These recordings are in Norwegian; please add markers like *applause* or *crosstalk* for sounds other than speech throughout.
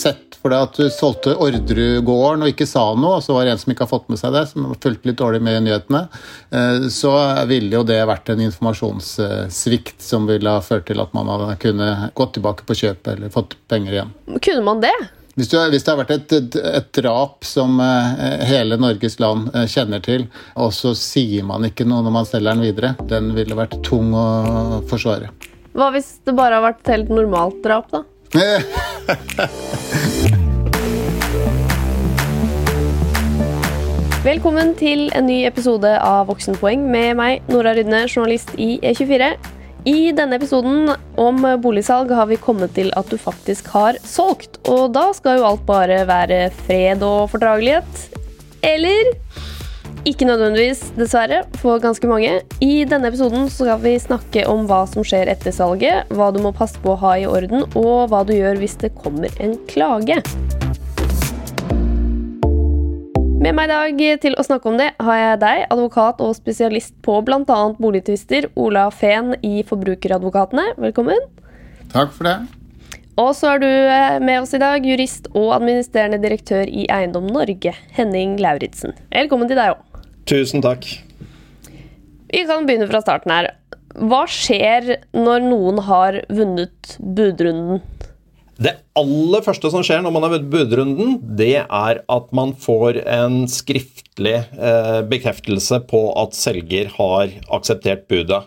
sett for deg at du solgte Orderud-gården og ikke sa noe, og så var det en som ikke har fått med seg det, som fulgte litt dårlig med i nyhetene, eh, så ville jo det vært en informasjonssvikt som ville ha ført til at man hadde kunne gått tilbake på kjøpet eller fått penger igjen. Kunne man det? Hvis, du, hvis, det har vært et, et, et drap som eh, hele Norges land eh, kjenner til, og så sier man ikke noe når man selger den videre, den ville vært tung å forsvare. Hva hvis det bare har vært et helt normalt drap, da? *laughs* Velkommen til en ny episode av Voksenpoeng med meg, Nora Rydne, journalist i E24. I denne episoden om boligsalg har vi kommet til at du faktisk har solgt. Og da skal jo alt bare være fred og fordragelighet. Eller ikke nødvendigvis, dessverre, for ganske mange. I denne episoden skal vi snakke om hva som skjer etter salget, hva du må passe på å ha i orden, og hva du gjør hvis det kommer en klage. Med meg i dag til å snakke om det har jeg deg, advokat og spesialist på bl.a. boligtvister, Ola Fehn i Forbrukeradvokatene. Velkommen. Takk for det. Og så er du eh, med oss i dag, jurist og administrerende direktør i Eiendom Norge, Henning Lauritzen. Velkommen til deg òg. Tusen takk. Vi kan begynne fra starten her. Hva skjer når noen har vunnet budrunden? Det aller første som skjer når man har vunnet budrunden, det er at man får en skriftlig eh, bekreftelse på at selger har akseptert budet.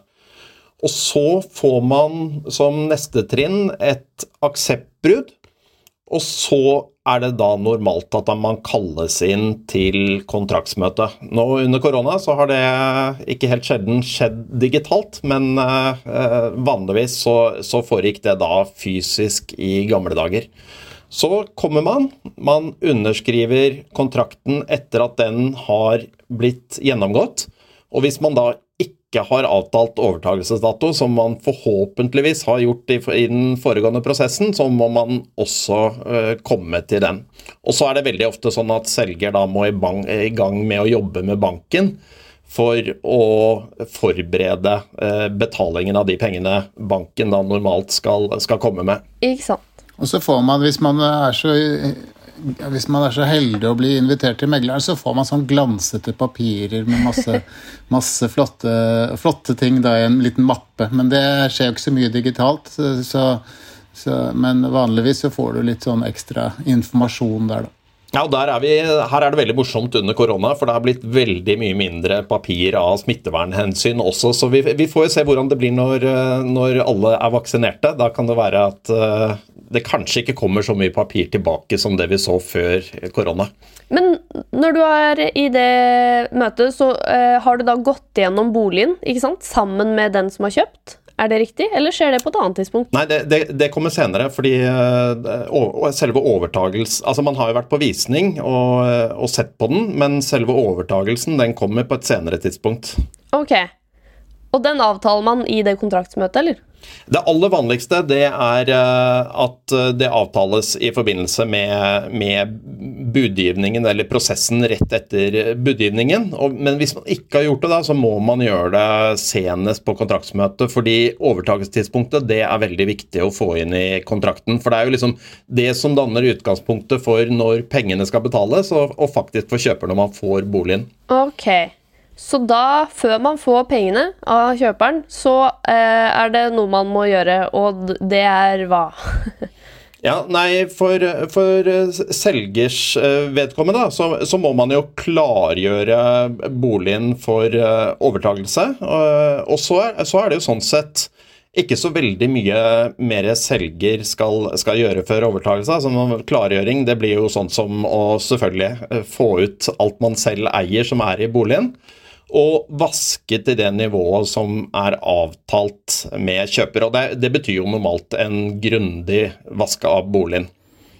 Og så får man som neste trinn et akseptbrudd. Og så er det da normalt at man kalles inn til kontraktsmøte. Nå Under korona så har det ikke helt sjelden skjedd digitalt, men eh, vanligvis så, så, foregikk det da fysisk i gamle dager. Så kommer man, man underskriver kontrakten etter at den har blitt gjennomgått. Og hvis man da ikke har avtalt overtakelsesdato, som man forhåpentligvis har gjort i, i den foregående prosessen, så må man også uh, komme til den. Og så er det veldig ofte sånn at selger da må i, bank, i gang med å jobbe med banken for å forberede uh, betalingen av de pengene banken da normalt skal, skal komme med. Ikke sant. Og så får man, hvis man er så hvis man er så heldig å bli invitert til megleren, så får man sånn glansete papirer med masse, *laughs* masse flotte, flotte, ting da, i en liten mappe. Men det skjer jo ikke så mye digitalt. Så, så, men vanligvis så får du litt sånn ekstra informasjon der, da. Ja, og er vi, Her er det veldig morsomt under korona, for det har blitt veldig mye mindre papir av smittevernhensyn også. Så vi, vi får jo se hvordan det blir når, når, alle er vaksinerte. Da kan det være at uh, det kanskje ikke kommer så mye papir tilbake som det vi så før korona. Men når du er i det møtet, så uh, har du da gått gjennom boligen ikke sant? sammen med den som har kjøpt? Er det riktig, eller skjer det på et annet tidspunkt? Nei, det, det, det kommer senere. fordi uh, selve overtagelsen Altså, man har jo vært på visning og, og, sett på den, men selve overtagelsen den kommer på et senere tidspunkt. Ok. Og den avtaler man i det kontraktsmøtet, eller? Det aller vanligste det er eh, at eh, det avtales i forbindelse med, med budgivningen, eller prosessen rett etter budgivningen. Men hvis man ikke har gjort det, da, så må man gjøre det senest på kontraktsmøtet. Fordi overtakelsestidspunktet det er veldig viktig å få inn i kontrakten. For det er jo liksom det som danner utgangspunktet for når pengene skal betales, og, og faktisk for kjøper når man får boligen. Ok. Så da, før man får pengene av kjøperen, så eh, er det noe man må gjøre, og det er hva? *laughs* ja, nei, for, for selgers eh, vedkommende så, så, må man jo klargjøre boligen for uh, overtagelse. Og, og så, så, er det jo sånn sett ikke så veldig mye mer selger skal, skal gjøre før overtakelse. Altså, klargjøring det blir jo sånn som å selvfølgelig eh, få ut alt man selv eier som er i boligen og vaske til det nivået som er avtalt med kjøper. og Det, det betyr jo normalt en grundig vaske av boligen.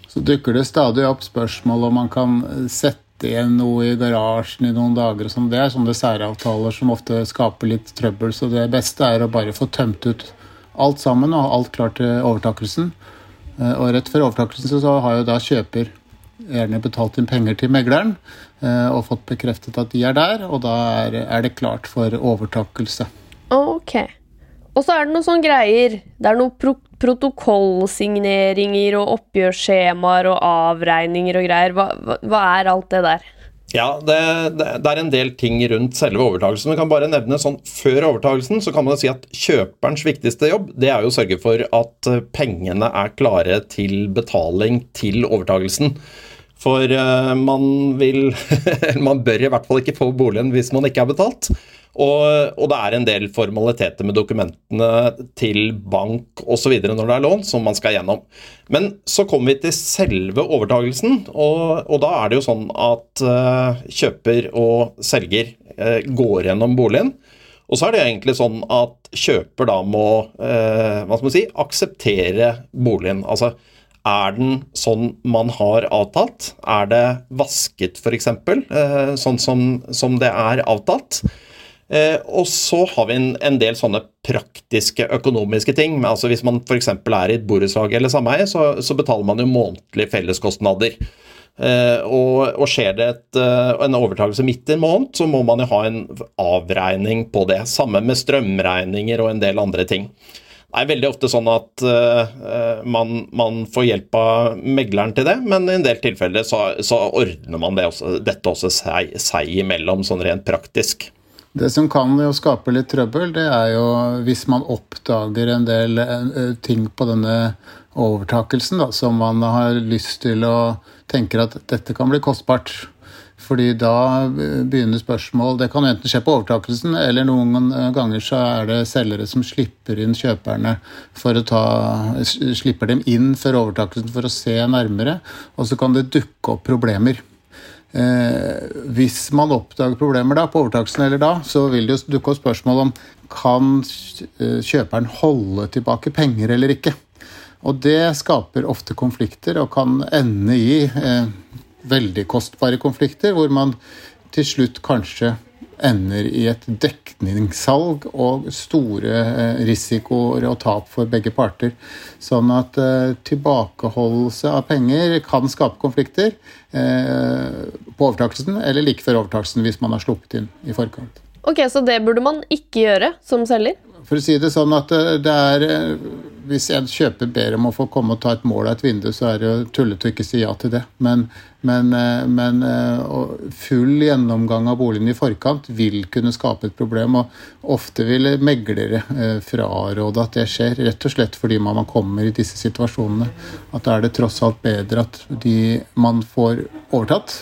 Så dukker det stadig opp spørsmål om man kan sette igjen noe i garasjen i noen dager. og sånn. Det er sånne særavtaler som ofte skaper litt trøbbel. Så det beste er å bare få tømt ut alt sammen og alt klart til overtakelsen. Eh, og rett før overtakelsen så har jo da kjøper gjerne betalt inn penger til megleren eh, og fått bekreftet at de er der, og da er, er det klart for overtakelse. Ok. Og så er det noen sånne greier. Det er noen pro protokollsigneringer og oppgjørsskjemaer og avregninger og greier. Hva, hva, hva er alt det der? Ja, det, det, er en del ting rundt selve overtagelsen. Vi kan bare nevne sånn, Før overtagelsen så kan man si at kjøperens viktigste jobb det er jo å sørge for at eh, pengene er klare til betaling til overtagelsen. For uh, man vil *laughs* Man bør i hvert fall ikke få boligen hvis man ikke har betalt. Og, og, det er en del formaliteter med dokumentene til bank osv. når det er lån, som man skal gjennom. Men så kommer vi til selve overtagelsen, og, og da er det jo sånn at uh, kjøper og selger uh, går gjennom boligen. Og så er det egentlig sånn at kjøper da må uh, hva skal man si, akseptere boligen. Altså er den sånn man har avtalt? Er det vasket, f.eks., sånn som, som det er avtalt? Eh, og så har vi en, en, del sånne praktiske økonomiske ting. Altså Hvis man f.eks. er i et borettslag eller sameie, så, så, betaler man jo månedlige felleskostnader. Eh, og, og, skjer det et, uh, en overtakelse midt i en måned, så må man jo ha en avregning på det. Samme med strømregninger og en del andre ting. Det er veldig ofte sånn at uh, man, man, får hjelp av megleren til det, men i en del tilfeller så, så ordner man det også, dette også seg, seg imellom, sånn rent praktisk. Det som kan jo skape litt trøbbel, det er jo hvis man oppdager en del eh, ting på denne overtakelsen da, som man har lyst til å tenker at dette kan bli kostbart. Fordi da begynner spørsmål Det kan enten skje på overtakelsen, eller noen ganger så er det selgere som slipper inn kjøperne for å ta Slipper dem inn før overtakelsen for å se nærmere, og så kan det dukke opp problemer. Eh, hvis man oppdager problemer da, på overtakelsen eller da, så vil det jo dukke opp spørsmål om kan eh, kjøperen holde tilbake penger eller ikke. Og det skaper ofte konflikter og kan ende i eh, veldig kostbare konflikter, hvor man til slutt kanskje ender i et dekningssalg og store eh, risikoer og tap for begge parter. Sånn at eh, tilbakeholdelse av penger kan skape konflikter eh, på overtakelsen eller like før overtakelsen hvis man har sluppet inn i forkant. Ok, Så det burde man ikke gjøre som selger? For å si det sånn at det er Hvis en kjøper ber om å få komme og ta et mål av et vindu, så er det jo tullete å ikke si ja til det. Men men, eh, men, eh, full gjennomgang av boligen i forkant vil kunne skape et problem. Og ofte vil meglere eh, fraråde at det skjer, rett og slett fordi man kommer i disse situasjonene. At da er det tross alt bedre at de, man får overtatt,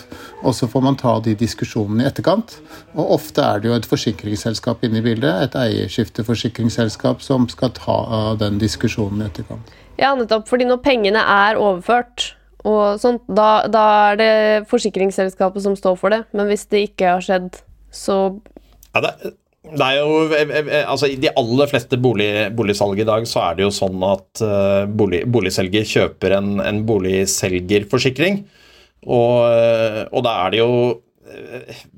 og så får man ta de diskusjonene i etterkant. Og ofte er det jo et forsikringsselskap inne i bildet, et eierskifteforsikringsselskap, som skal ta den diskusjonen i etterkant. Ja, nettopp. Fordi når pengene er overført og sånt, da, da, er det forsikringsselskapet som står for det. Men hvis det ikke har skjedd, så ja, det, det, er jo eh, eh, eh, altså I de aller fleste bolig, boligsalg i dag så er det jo sånn at bolig, boligselger kjøper en, en boligselgerforsikring. Og, og da er det jo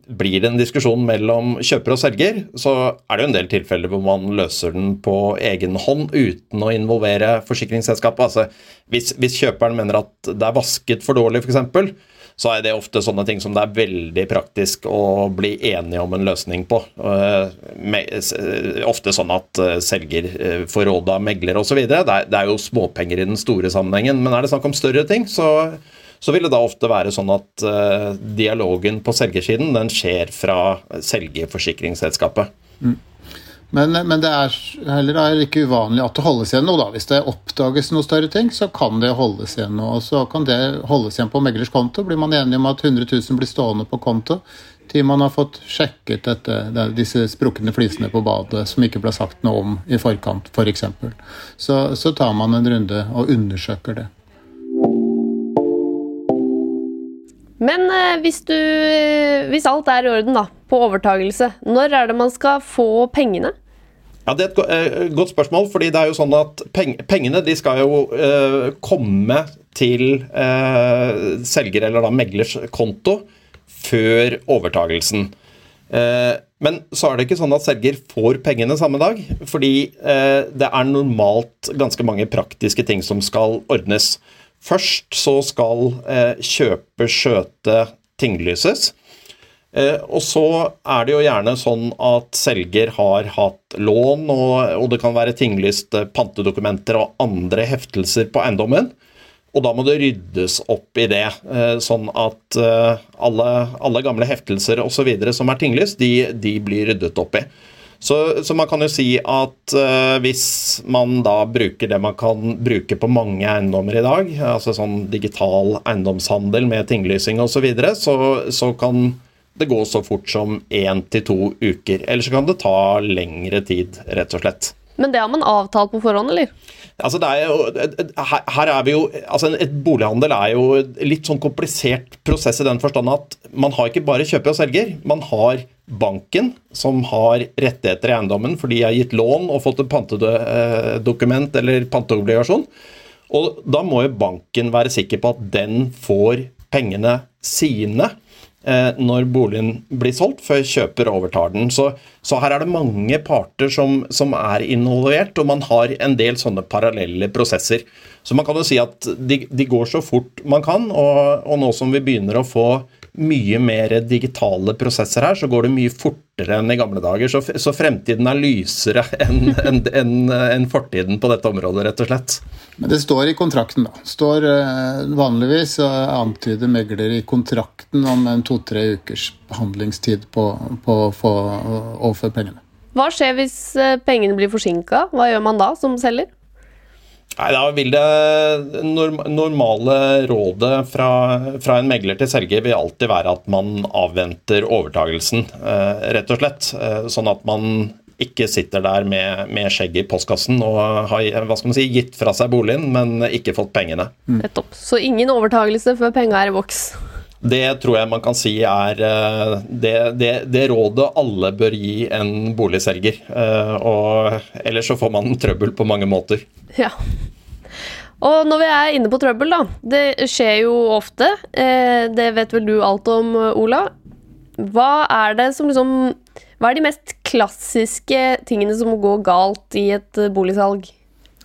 blir det en diskusjon mellom kjøper og selger, så er det jo en del tilfeller hvor man løser den på egen hånd uten å involvere forsikringsselskapet. Altså, hvis, hvis kjøperen mener at det er vasket for dårlig, f.eks., så er det ofte sånne ting som det er veldig praktisk å bli enige om en løsning på. Ofte sånn at eh, selger eh, får råd av megler osv. Det er jo småpenger i den store sammenhengen, men er det snakk om større ting, så så vil det da ofte være sånn at uh, dialogen på selgersiden den skjer fra selgerforsikringsselskapet. Mm. Men, men, det er heller ikke uvanlig at det holdes igjen noe. da. Hvis det oppdages noe større ting, så kan det holdes igjen noe. Og så kan det holdes igjen på meglers konto. Blir man enige om at 100 000 blir stående på konto til man har fått sjekket dette, disse sprukne flisene på badet som ikke ble sagt noe om i forkant, f.eks., for eksempel. så, så tar man en runde og undersøker det. Men eh, hvis, du, hvis alt er i orden da, på overtagelse, når er det man skal få pengene? Ja, Det er et eh, godt spørsmål. fordi det er jo sånn at Pengene de skal jo eh, komme til eh, selger eller da meglers konto før overtagelsen. Eh, men så er det ikke sånn at selger får pengene samme dag. Fordi det er normalt ganske mange praktiske ting som skal ordnes. Først så skal eh, kjøper skjøte tinglyses. Eh, og så er det jo gjerne sånn at selger har hatt lån, og, det kan være tinglyst pantedokumenter og andre heftelser på eiendommen. Og da må det ryddes opp i det, eh, sånn at eh, alle, alle gamle heftelser osv. som er tinglyst, de, de, blir ryddet opp i. Så, så, man kan jo si at uh, hvis man da bruker det man kan bruke på mange eiendommer i dag, altså sånn digital eiendomshandel med tinglysing osv., så, videre, så så kan det gå så fort som én til to uker. Eller så kan det ta lengre tid, rett og slett. Men det har man avtalt på forhånd, eller? Altså det er jo, her, her er vi jo, altså Et bolighandel er jo litt sånn komplisert prosess i den forstand at man har ikke bare kjøper og selger. Man har banken, som har rettigheter i eiendommen fordi jeg har gitt lån og fått et pantedokument eller panteobligasjon. Og da må jo banken være sikker på at den får pengene sine Eh, når boligen blir solgt, før kjøper overtar den. Så, så her er det mange parter som, som, er involvert, og man har en del sånne parallelle prosesser. Så man kan jo si at de, de går så fort man kan, og, og, nå som vi begynner å få mye mer digitale prosesser her, så går det mye fortere enn i gamle dager. Så, så fremtiden er lysere enn en, en, en fortiden på dette området, rett og slett. Men det står i kontrakten, da. Står uh, Vanligvis uh, antyder megler i kontrakten om en to-tre ukers behandlingstid på, på å få overført pengene. Hva skjer hvis uh, pengene blir forsinka? Hva gjør man da, som selger? Nei, Da vil det normale rådet fra, fra, en megler til selger vil alltid være at man avventer overtagelsen, rett og slett. Sånn at man ikke sitter der med, med skjegget i postkassen og har hva skal man si, gitt fra seg boligen, men ikke fått pengene. Mm. Nettopp. Så ingen overtagelse før penga er i boks? Det tror jeg man kan si er eh, det, det, det rådet alle bør gi en boligselger. Eh, og ellers så får man trøbbel på mange måter. Ja. Og når vi er inne på trøbbel, da. Det skjer jo ofte. Eh, det vet vel du alt om, Ola. Hva er det som liksom hva er de mest klassiske tingene som går galt i et boligsalg?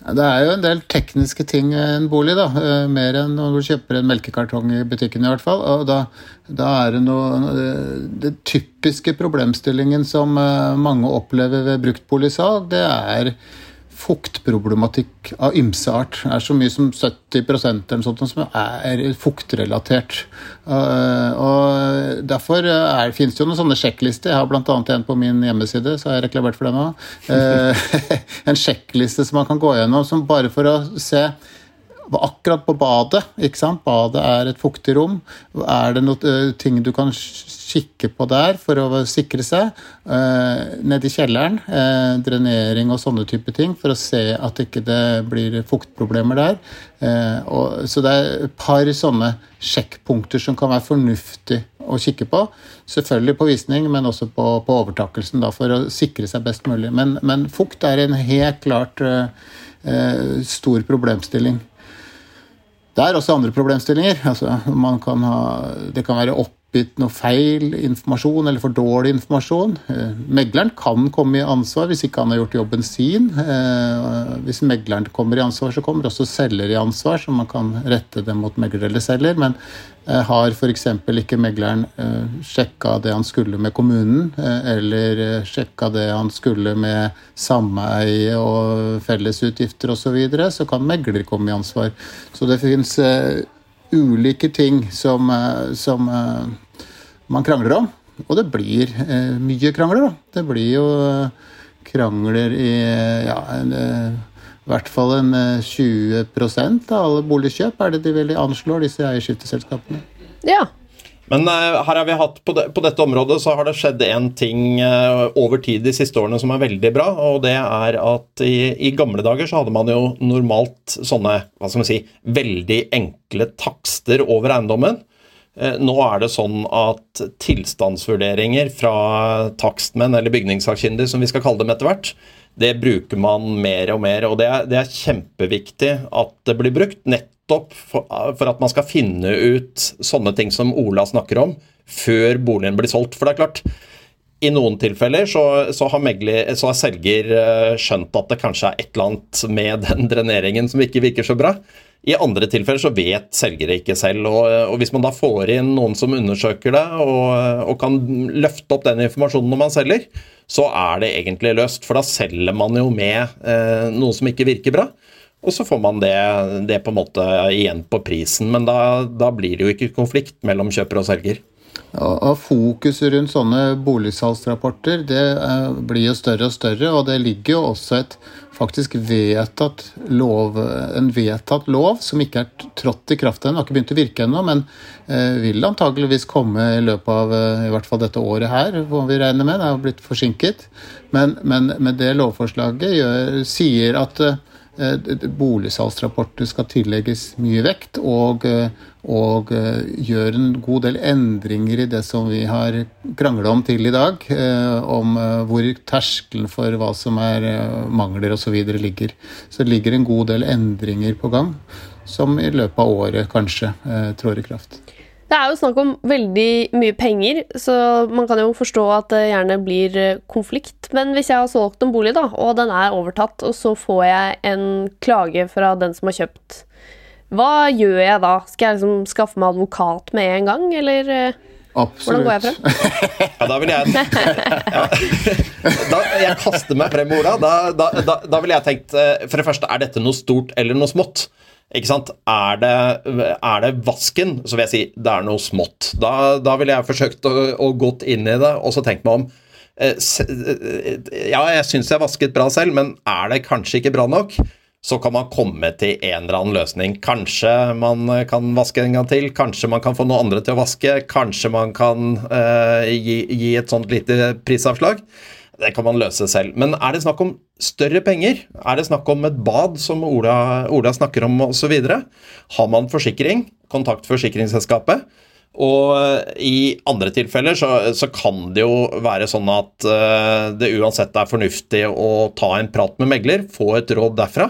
Det er jo en del tekniske ting en bolig, da. Eh, mer enn når du kjøper en melkekartong i butikken, i hvert fall. Og da, da er det noe Det typiske problemstillingen som eh, mange opplever ved bruktboligsalg, det er fuktproblematikk av ymse art. Det er så mye som 70% eller sånt som er fuktrelatert. Eh, og Derfor er, finnes det jo noen sånne sjekklister. Jeg har bl.a. en på min hjemmeside, så har jeg reklamert for den òg. Eh, *laughs* en sjekkliste som man kan gå gjennom som bare for å se akkurat på badet. ikke sant? Badet er et fuktig rom. Er det noe uh, ting du kan kikke på der for å sikre seg? Uh, nede i kjelleren. Uh, drenering og sånne type ting for å se at ikke det blir fuktproblemer der. Så det er et par sånne sjekkpunkter som kan være fornuftig å kikke på. Selvfølgelig på visning, men også på, overtakelsen, da, for å sikre seg best mulig. Men, men fukt er en helt klart stor problemstilling. Det er også andre problemstillinger. Altså, kan ha, det kan være oppgitt noe feil informasjon eller for dårlig informasjon. Eh, megleren kan komme i ansvar hvis ikke han har gjort jobben sin. Eh, hvis megleren kommer i ansvar, så kommer også selger i ansvar, så man kan rette det mot megler eller selger. Men Eh, har f.eks. ikke megleren sjekka det han skulle med kommunen, eller sjekka det han skulle med sameie og fellesutgifter osv., så, videre, så kan megler komme i ansvar. Så det fins ulike ting som, som man krangler om. Og det blir mye krangler, da. Det blir jo krangler i ja, en i hvert fall en 20 eh, av alle boligkjøp er det de vel anslår, disse eierskifteselskapene. Ja. Men uh, her har vi hatt på, det, på, dette området så har det skjedd én ting uh, over tid de siste årene som er veldig bra. og Det er at i, i, gamle dager så hadde man jo normalt sånne hva skal man si, veldig enkle takster over eiendommen. Uh, nå er det sånn at tilstandsvurderinger fra takstmenn eller bygningssakkyndige, som vi skal kalle dem etter hvert, det bruker man mer og mer. Og det er, det er kjempeviktig at det blir brukt, nettopp for, for, at man skal finne ut sånne ting som Ola snakker om, før boligen blir solgt. For det er klart, i noen tilfeller så, så, har, megler, så, har, selger eh, skjønt at det kanskje er et eller annet med *laughs* den dreneringen som ikke virker så bra. I andre tilfeller så vet selgere ikke selv. Og, og hvis man da får inn noen som undersøker det, og, og, kan løfte opp den informasjonen når man selger, så er det egentlig løst. For da selger man jo med eh, noe som ikke virker bra. Og så får man det, det, på en måte igjen på prisen, men da, da blir det jo ikke konflikt mellom kjøper og selger. Og Fokuset rundt sånne boligsalgsrapporter det eh, blir jo større og større, og det ligger jo også et faktisk vedtatt lov, en vedtatt lov som ikke er trådt i kraft ennå, har ikke begynt å virke ennå, men eh, vil antageligvis komme i løpet av eh, i hvert fall dette året her, må vi regne med. Det har blitt forsinket. Men, men, men det lovforslaget gjør, sier at boligsalgsrapporter skal tillegges mye vekt, og, eh, og eh, gjør en god del endringer i det som vi har krangla om til i dag, om hvor terskelen for hva som er mangler osv. ligger. Så det ligger en god del endringer på gang, som i løpet av året kanskje trår i kraft. Det er jo snakk om veldig mye penger, så man kan jo forstå at det gjerne blir eh, konflikt. Men hvis jeg har solgt en bolig, da, og den er overtatt, og så får jeg en klage fra den som har kjøpt, hva gjør jeg da? Skal jeg liksom skaffe meg advokat med en gang, eller eh, Absolutt. Hvordan går jeg frem? ja, da vil jeg ja. da, Jeg kaster meg frem, Ola. Da, da, da, da ville jeg tenkt eh, For det første, er dette noe stort eller noe smått? Ikke sant? Er det, er det, vasken, så vil jeg si det er noe smått. Da, da ville jeg forsøkt å, å gått inn i det og så tenkt meg om eh, eh, Ja, jeg syns jeg vasket bra selv, men er det kanskje ikke bra nok? Så kan man komme til en eller annen løsning. Kanskje man kan vaske en gang til, kanskje man kan få noen andre til å vaske, kanskje man kan uh, gi, gi et sånt lite prisavslag. Det kan man løse selv. Men er det snakk om større penger? Er det snakk om et bad, som Ola, Ola snakker om osv.? Har man forsikring, kontakt forsikringsselskapet. Og eh, i andre tilfeller så, så, kan det jo være sånn at uh, det uansett er fornuftig å ta en prat med megler, få et råd derfra,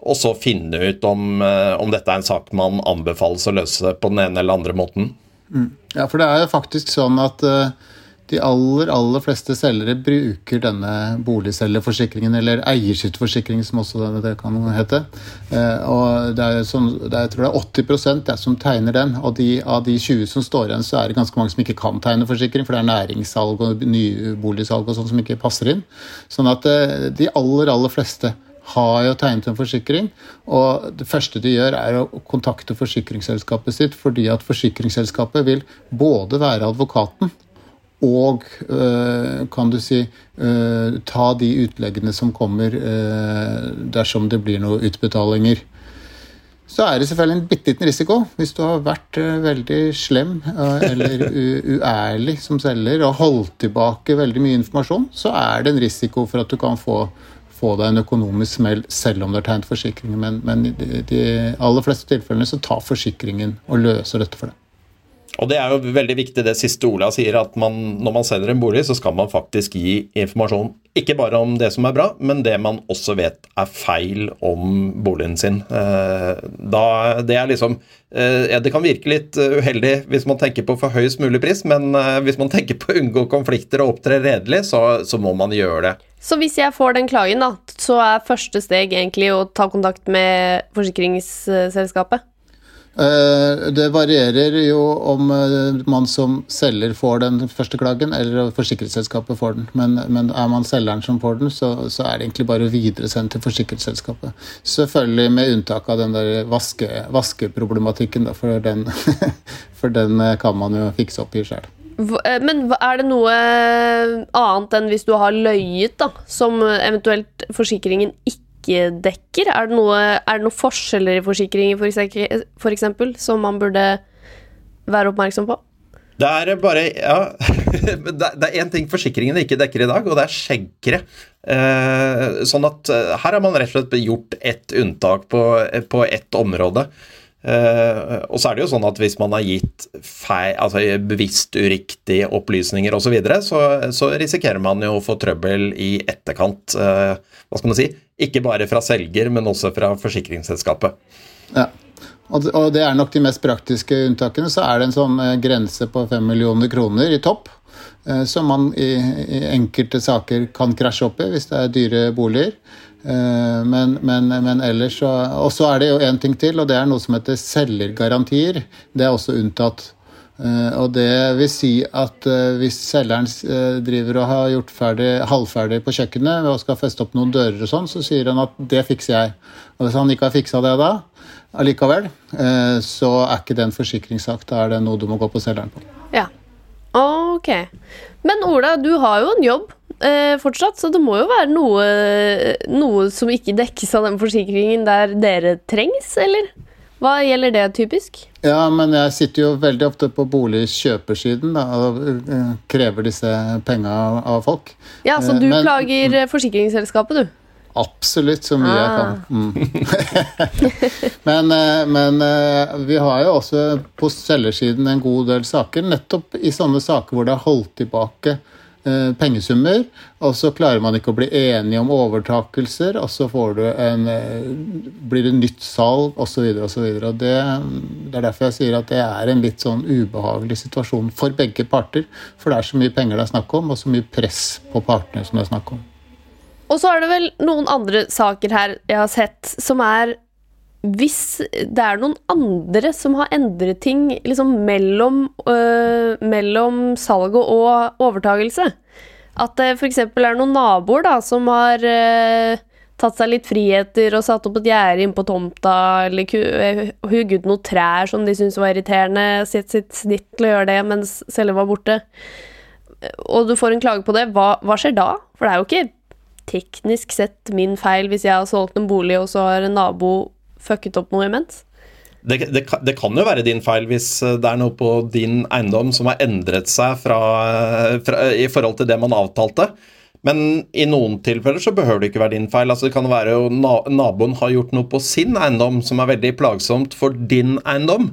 og så finne ut om, uh, om dette er en sak man anbefales å løse på den ene eller andre måten. Mm. Ja, for det er jo faktisk sånn at uh de aller, aller fleste selgere bruker denne boligselgerforsikringen, eller eierskifteforsikring, som også det kan hete. Eh, og det er som, det er, jeg tror det er 80 det som tegner den. Og de, av de 20 som står igjen, så er det ganske mange som ikke kan tegne forsikring, for det er næringssalg og nyboligsalg og sånn som ikke passer inn. Sånn at eh, de aller, aller fleste har jo tegnet en forsikring, og det første de gjør, er å kontakte forsikringsselskapet sitt, fordi at forsikringsselskapet vil både være advokaten og øh, kan du si øh, ta de utleggene som kommer øh, dersom det blir noen utbetalinger. Så er det selvfølgelig en bitte liten risiko. Hvis du har vært veldig slem eller uærlig som selger og holdt tilbake veldig mye informasjon, så er det en risiko for at du kan få, få deg en økonomisk smell selv om du har tegnet forsikringen. Men, men i de aller fleste tilfellene så tar forsikringen og løser dette for deg. Og Det er jo veldig viktig det siste Ola sier, at man, når man selger en bolig, så skal man faktisk gi informasjon. Ikke bare om det som er bra, men det man også vet er feil om boligen sin. Eh, da, det liksom eh, Det kan virke litt uheldig hvis man tenker på for høyest mulig pris, men eh, hvis man *laughs* tenker på å unngå konflikter og opptre redelig, så, så må man gjøre det. Så hvis jeg får den klagen, da, så er første steg egentlig å ta kontakt med forsikringsselskapet? Eh, det varierer jo om eh, man som selger får den første klagen, eller forsikringsselskapet får den. Men, men er man selgeren som får den, så, så, er det egentlig bare å videresende til forsikringsselskapet. Selvfølgelig med unntak av den der vaske, vaskeproblematikken, da, for den, *laughs* for den eh, kan man jo fikse opp i sjøl. Men er det noe annet enn hvis du har løyet, da, som eventuelt forsikringen ikke ikke dekker? Er det, noe, er det noen forskjeller i forsikringer f.eks. For som man burde være oppmerksom på? Det er bare Ja. *laughs* Det er én ting forsikringene ikke dekker i dag, og det er skjeggkre. Eh, sånn at eh, her har man rett og slett gjort ett unntak på, på ett område. Uh, og så er det jo sånn at hvis man har gitt feil, altså bevisst uriktige opplysninger osv., så, videre, så så risikerer man jo å få trøbbel i etterkant. Uh, hva skal man si? Ikke bare fra selger, men også fra forsikringsselskapet. Ja, og det er nok de mest praktiske unntakene. Så er det en sånn eh, grense på 5 millioner kroner i topp. Uh, som man i, i enkelte saker kan krasje opp i hvis det er dyre boliger. Eh, men, men, men, ellers så Og så er det jo én ting til, og det er noe som heter selgergarantier. Det er også unntatt. Eh, og det vil si at eh, hvis selgeren driver og har gjort ferdig, halvferdig på kjøkkenet og skal feste opp noen dører og sånn, så sier han at det fikser jeg. Og hvis han ikke har fiksa det da, allikevel, så er ikke det en forsikringssak. Da er det noe du må gå på selgeren på. Ja. Ok. Men Ola, du har jo en jobb eh, fortsatt, så det må jo være noe, noe som ikke dekkes av den forsikringen der dere trengs, eller? Hva gjelder det typisk? Ja, men jeg sitter jo veldig ofte på boligkjøpersiden da, og eh, krever disse penga av folk. Ja, Så du eh, men, plager forsikringsselskapet, du? Absolutt så mye ah. jeg kan. Mm. *laughs* men, men, vi har jo også på selgersiden en god del saker, nettopp i sånne saker hvor det er holdt tilbake pengesummer, og så klarer man ikke å bli enige om overtakelser, og så en, eh, blir det nytt salg osv. osv. Det, det er derfor jeg sier at det er en litt sånn ubehagelig situasjon for begge parter. For det er så mye penger det er snakk om, og så mye press på partene som det er snakk om. Og så er det vel noen andre saker her jeg har sett, som er hvis det er noen andre som har endret ting liksom mellom, øh, mellom salget og overtagelse At det f.eks. er noen naboer da, som har øh, tatt seg litt friheter og satt opp et gjerde inn på tomta, eller øh, hugget noen trær som de syntes var irriterende, sitt sitt snitt til å gjøre det mens selger var borte, og du får en klage på det, hva, hva skjer da? For det er jo ikke teknisk sett min feil hvis jeg har solgt en bolig, og så har en nabo fucket opp noe imens? Det, det, det, kan jo være din feil hvis eh, det er noe på din eiendom som har endret seg fra, fra, i forhold til det man avtalte. Men i noen tilfeller så behøver det ikke være din feil. Altså Det kan være jo naboen har gjort noe på sin eiendom som er veldig plagsomt for din eiendom.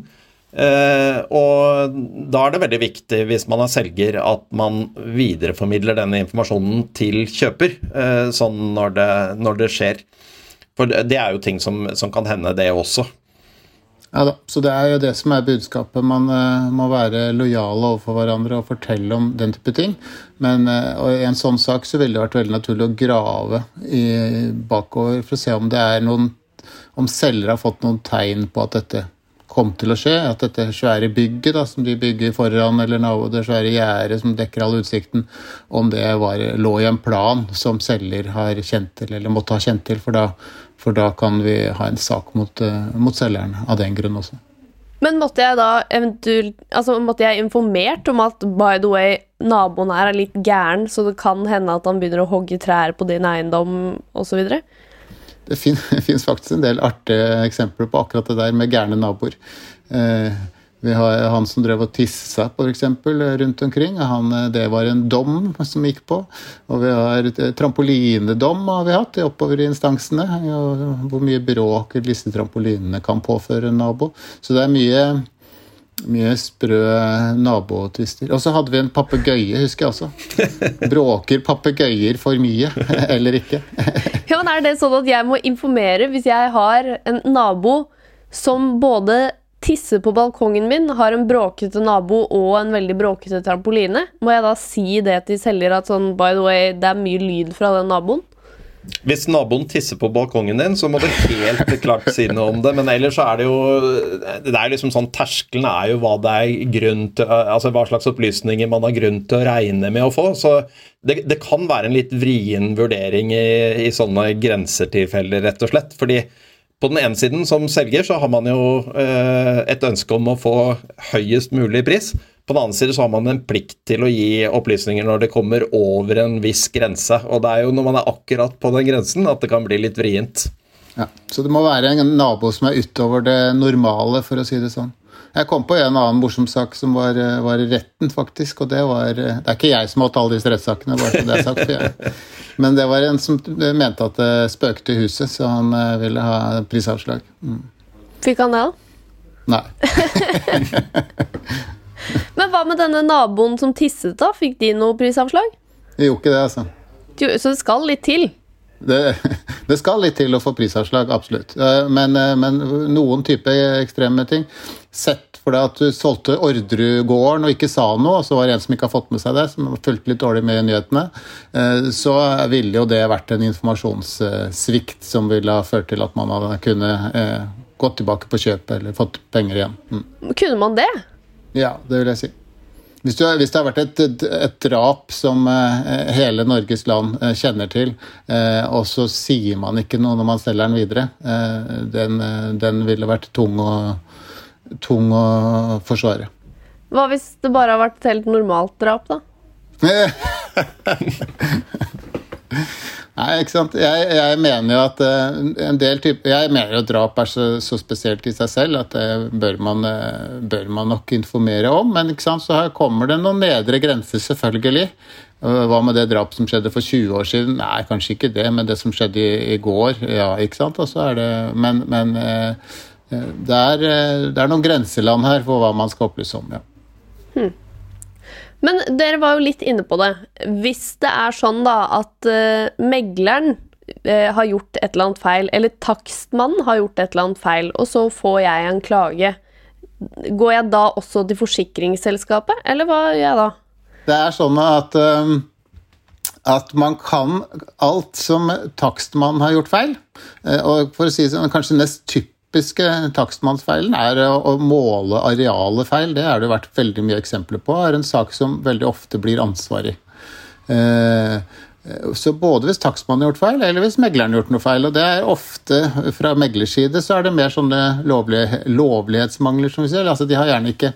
Eh, og da er det veldig viktig hvis man er selger at man videreformidler denne informasjonen til kjøper, eh, sånn når det, når det skjer. For det er jo ting som, som kan hende, det også. Ja da, så det er jo det som er budskapet. Man uh, må være lojale overfor hverandre og fortelle om den type ting. Men uh, i en sånn sak så ville det vært veldig naturlig å grave i, bakover for å se om det er noen Om selger har fått noen tegn på at dette kom til å skje. At dette svære bygget da, som de bygger foran, eller nabo, det svære gjerdet som dekker all utsikten, om det var, lå i en plan som selger har kjent til, eller måtte ha kjent til. For da for da kan vi ha en sak mot, uh, mot selgeren av den grunn også. Men måtte jeg da eventuelt Altså, måtte jeg informert om at by the way, naboen her er litt gæren, så det kan hende at han begynner å hogge trær på din eiendom osv.? Det fin *laughs* fins faktisk en del artige eksempler på akkurat det der med gærne naboer. Eh, vi har han som drev og tissa f.eks. rundt omkring. Han, det var en dom som gikk på. Og vi har eh, trampolinedom har vi hatt oppover i instansene. Hvor mye bråk disse trampolinene kan påføre en nabo. Så det er mye, mye sprø nabotvister. Og så hadde vi en papegøye, husker jeg også. Bråker papegøyer for mye, *laughs* eller ikke? ja, men Er det sånn at jeg må informere hvis jeg har en nabo som både tisser på balkongen min, har en bråkete nabo og en veldig bråkete trampoline, må jeg da si det til selger at sånn, by the way, det er mye lyd fra den naboen? Hvis naboen tisser på balkongen din, så må du helt klart si noe om det. Men ellers så er det jo det er liksom sånn, Terskelen er jo hva det er grunn til, altså hva slags opplysninger man har grunn til å regne med å få. Så det, det kan være en litt vrien vurdering i, i sånne grensetilfeller, rett og slett. fordi på den ene siden, som selger, så har man jo eh, et ønske om å få høyest mulig pris. På den annen side så har man en plikt til å gi opplysninger når det kommer over en viss grense. Og det er jo når man er akkurat på den grensen at det kan bli litt vrient. Ja, Så det må være en nabo som er utover det normale, for å si det sånn. Jeg kom på en annen morsom sak som var, var retten, faktisk. Og det var Det er ikke jeg som har hatt alle disse rettssakene, bare så det er sagt. Jeg. *laughs* Men det var en som mente at det spøkte i huset, så han eh, ville ha prisavslag. Mm. Fikk han det, da? Nei. *laughs* Men hva med denne naboen som tisset, da? Fikk de noe prisavslag? Det gjorde ikke det, altså. Så det skal litt til? Det, Det skal litt til å få prisavslag, absolutt. Eh, men, eh, men noen type ekstreme ting Sett for deg at du solgte Orderud-gården og ikke sa noe, og så var det en som ikke har fått med seg det, som har fulgt litt dårlig med i nyhetene, eh, så ville jo det vært en informasjonssvikt som ville ha ført til at man hadde kunne gått tilbake på kjøpet eller fått penger igjen. Mm. Kunne man det? Ja, det vil jeg si. Hvis, du, hvis, det har vært et, et, et drap som eh, hele Norges land eh, kjenner til, eh, og så sier man ikke noe når man selger den videre, eh, den, eh, den, ville vært tung å, tung å, forsvare. Hva hvis det bare har vært et helt normalt drap, da? *laughs* Nei, ikke sant. Jeg, jeg mener jo at uh, en del typer Jeg mener jo drap er så, så, spesielt i seg selv at det bør man, uh, bør man nok informere om. Men ikke sant, så her kommer det noen nedre grenser, selvfølgelig. Uh, hva med det drapet som skjedde for 20 år siden? Nei, kanskje ikke det, men det som skjedde i, i går, ja, ikke sant. Og så er det Men, men det, er, det er noen grenseland her for hva man skal opplyse om, ja. Hmm. Men dere var jo litt inne på det. Hvis det er sånn da at uh, megleren uh, har gjort et eller annet feil, eller takstmannen har gjort et eller annet feil, og så får jeg en klage, går jeg da også til forsikringsselskapet, eller hva gjør jeg da? Det er sånn at uh, at man kan alt som takstmannen har gjort feil. Og for å si det sånn, kanskje nest typisk typiske takstmannsfeilen er å måle arealet feil. Det har det vært veldig mye eksempler på. er en sak som veldig ofte blir ansvarig. Eh, så både hvis takstmannen har gjort feil, eller hvis megleren har gjort noe feil. Og det er ofte fra meglers side så er det mer sånne lovlighetsmangler, som vi ser. Altså de har gjerne ikke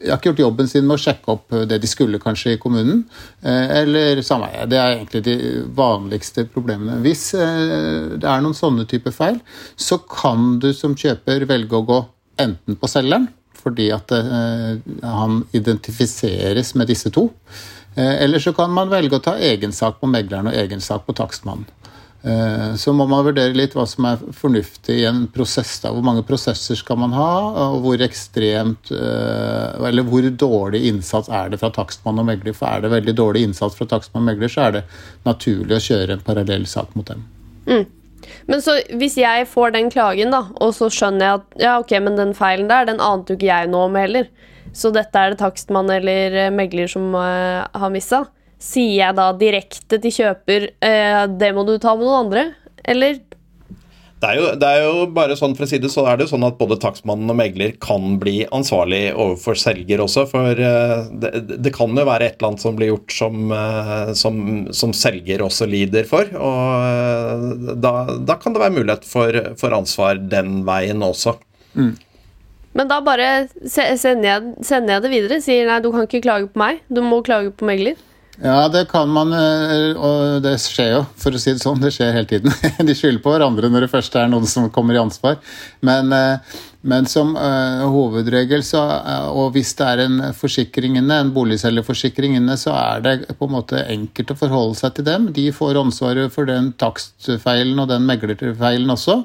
ikke gjort jobben sin med å sjekke opp det de skulle kanskje i kommunen. Eh, eller sameie. Det er egentlig de vanligste problemene. Hvis eh, det er noen sånne typer feil, så kan du som kjøper velge å gå enten på selgeren, fordi at eh, han identifiseres med disse to. Eller så kan man velge å ta egen sak på megleren og egen sak på takstmannen. Eh, så må man vurdere litt hva som er fornuftig i en prosess. Da. Hvor mange prosesser skal man ha, og hvor ekstremt eh, Eller hvor dårlig innsats er det fra takstmann og megler. For er det veldig dårlig innsats fra takstmann og megler, så er det naturlig å kjøre en parallell sak mot dem. Mm. Men så hvis jeg får den klagen, da, og så skjønner jeg at ja, ok, men den feilen der, den ante jo ikke jeg noe om heller. Så dette er det takstmann eller megler som uh, har missa. Sier jeg da direkte til kjøper eh, det må du ta med noen andre, eller? Det er, jo, det er, jo, bare sånn for å si det, så er det jo sånn at både takstmannen og megler kan bli ansvarlig overfor selger også. For uh, det, det, kan jo være et eller annet som blir gjort som, uh, som, som selger også lider for. Og uh, da, da, kan det være mulighet for, for ansvar den veien også. Mm. Men da bare sender jeg, sender jeg det videre. Sier nei, du kan ikke klage på meg, du må klage på megler. Ja, det kan man, eh, og det skjer jo, for å si det sånn. Det skjer hele tiden. *laughs* De skylder på hverandre når det først er noen som kommer i ansvar. Men, eh, men som uh, hovedregel, så, og hvis det er en forsikring inne, en boligselgerforsikring inne, så er det på en måte enkelt å forholde seg til dem. De får ansvaret for den takstfeilen og den meglerfeilen også.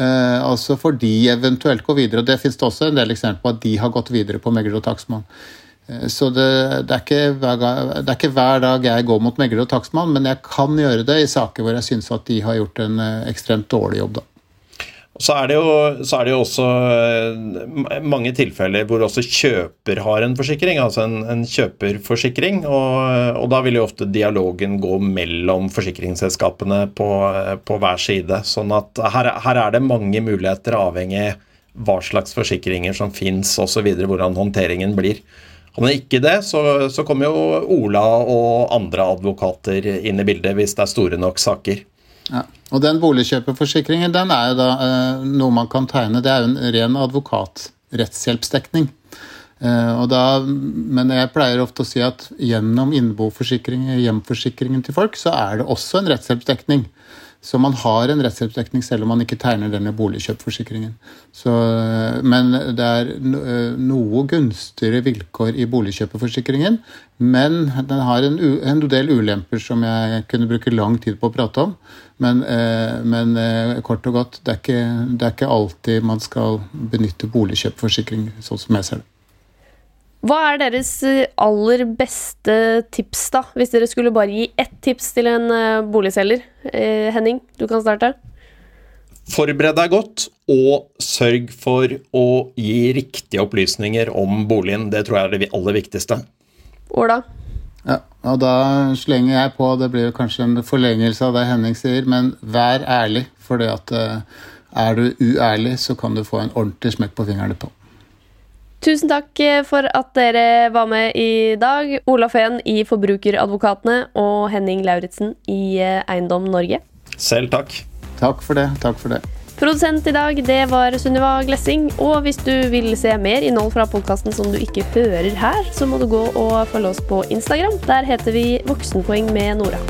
Uh, altså så får de eventuelt gå videre. og Det finnes det også en del eksempler på at de har gått videre på megler og takstmann. Eh, så det, det, er hver, det, er ikke hver, dag jeg går mot megler og takstmann, men jeg kan gjøre det i saker hvor jeg syns at de har gjort en eh, ekstremt dårlig jobb. da. Så er, jo, så er, det jo, også eh, mange tilfeller hvor også kjøper har en forsikring, altså en, en kjøperforsikring. Og, og, da vil jo ofte dialogen gå mellom forsikringsselskapene på, på hver side. Sånn at her, her, er det mange muligheter, avhengig hva slags forsikringer som fins osv., hvordan håndteringen blir. Hadde han ikke det, så, så kommer jo Ola og andre advokater inn i bildet hvis det er store nok saker. Ja. Og den boligkjøperforsikringen den er jo da eh, noe man kan tegne. Det er jo en ren advokatrettshjelpsdekning. Eh, da, men jeg pleier ofte å si at gjennom innboforsikringen, hjemforsikringen til folk, så er det også en rettshjelpsdekning. Så man har en rettshjelpsdekning selv om man ikke tegner denne boligkjøpforsikringen. Så, men det er noe gunstigere vilkår i boligkjøperforsikringen. Men den har en, en, del ulemper som jeg kunne bruke lang tid på å prate om. Men, eh, men eh, kort og godt, det er, ikke, det er ikke alltid man skal benytte boligkjøpforsikring, sånn som jeg ser det. Hva er deres eh, aller beste tips, da? Hvis dere skulle bare gi ett tips til en uh, boligselger. Uh, Henning, du kan starte. Forbered deg godt, og sørg for å gi riktige opplysninger om boligen. Det tror jeg er det aller viktigste. Ola? Ja, og da slenger jeg på, det blir kanskje en forlengelse av det Henning sier, men vær ærlig. For er du uærlig, så kan du få en ordentlig smekk på fingrene på. Tusen takk for at dere var med i dag. Ola Fehn i Forbrukeradvokatene og Henning Lauritzen i Eiendom Norge. Selv takk. Takk for det. Takk for det. Produsent i dag, det var Sunniva Glessing. Og hvis du vil se mer innhold fra podkasten som du ikke hører her, så må du gå og følge oss på Instagram. Der heter vi Voksenpoeng med Nora.